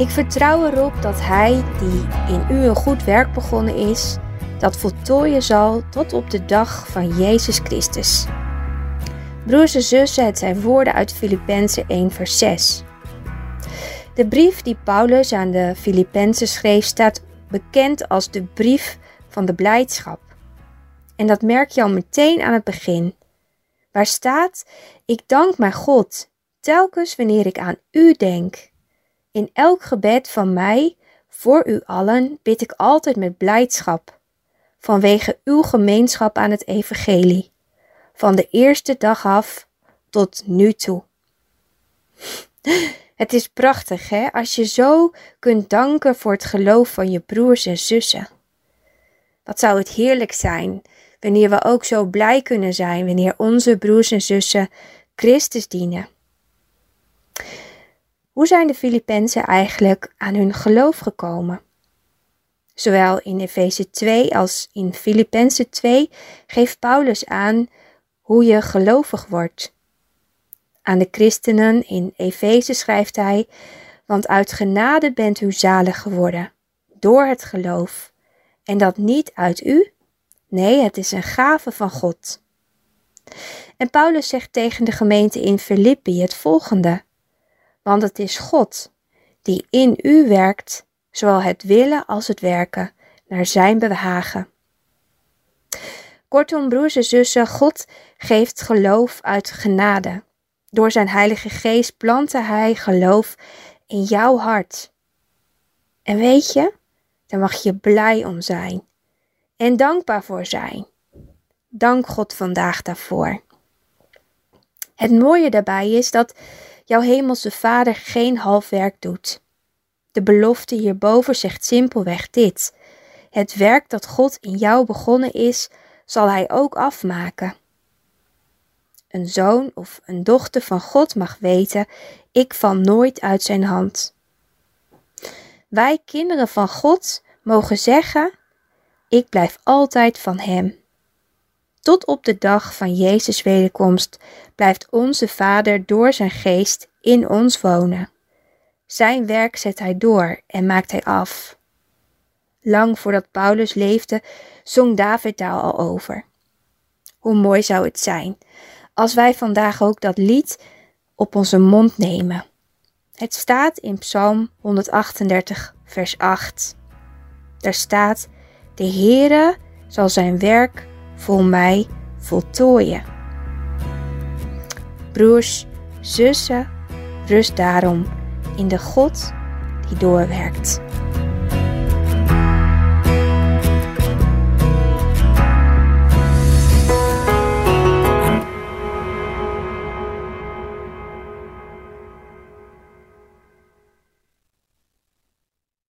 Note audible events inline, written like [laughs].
Ik vertrouw erop dat Hij, die in u een goed werk begonnen is, dat voltooien zal tot op de dag van Jezus Christus. Broers en zussen, het zijn woorden uit Filippenzen 1 vers 6. De brief die Paulus aan de Filippenzen schreef staat bekend als de brief van de blijdschap. En dat merk je al meteen aan het begin. Waar staat: Ik dank mijn God telkens wanneer ik aan u denk. In elk gebed van mij voor u allen bid ik altijd met blijdschap, vanwege uw gemeenschap aan het evangelie, van de eerste dag af tot nu toe. [laughs] Het is prachtig, hè, als je zo kunt danken voor het geloof van je broers en zussen. Wat zou het heerlijk zijn wanneer we ook zo blij kunnen zijn wanneer onze broers en zussen Christus dienen. Hoe zijn de Filippenzen eigenlijk aan hun geloof gekomen? Zowel in Efeze 2 als in Filippenzen 2 geeft Paulus aan hoe je gelovig wordt. Aan de christenen in Efeze schrijft hij: Want uit genade bent u zalig geworden, door het geloof, en dat niet uit u, nee, het is een gave van God. En Paulus zegt tegen de gemeente in Filippi het volgende: Want het is God die in u werkt, zowel het willen als het werken, naar zijn behagen. Kortom, broers en zussen, God geeft geloof uit genade. Door zijn Heilige Geest plantte Hij geloof in jouw hart. En weet je, daar mag je blij om zijn en dankbaar voor zijn. Dank God vandaag daarvoor. Het mooie daarbij is dat jouw hemelse Vader geen half werk doet. De belofte hierboven zegt simpelweg dit: Het werk dat God in jou begonnen is, zal Hij ook afmaken. Een zoon of een dochter van God mag weten: ik val nooit uit zijn hand. Wij kinderen van God mogen zeggen: ik blijf altijd van Hem. Tot op de dag van Jezus' wederkomst blijft onze Vader door zijn geest in ons wonen. Zijn werk zet hij door en maakt hij af. Lang voordat Paulus leefde, zong David daar al over. Hoe mooi zou het zijn als wij vandaag ook dat lied op onze mond nemen. Het staat in Psalm 138, vers 8. Daar staat: De Heere zal zijn werk voor mij voltooien. Broers, zussen, rust daarom in de God die doorwerkt.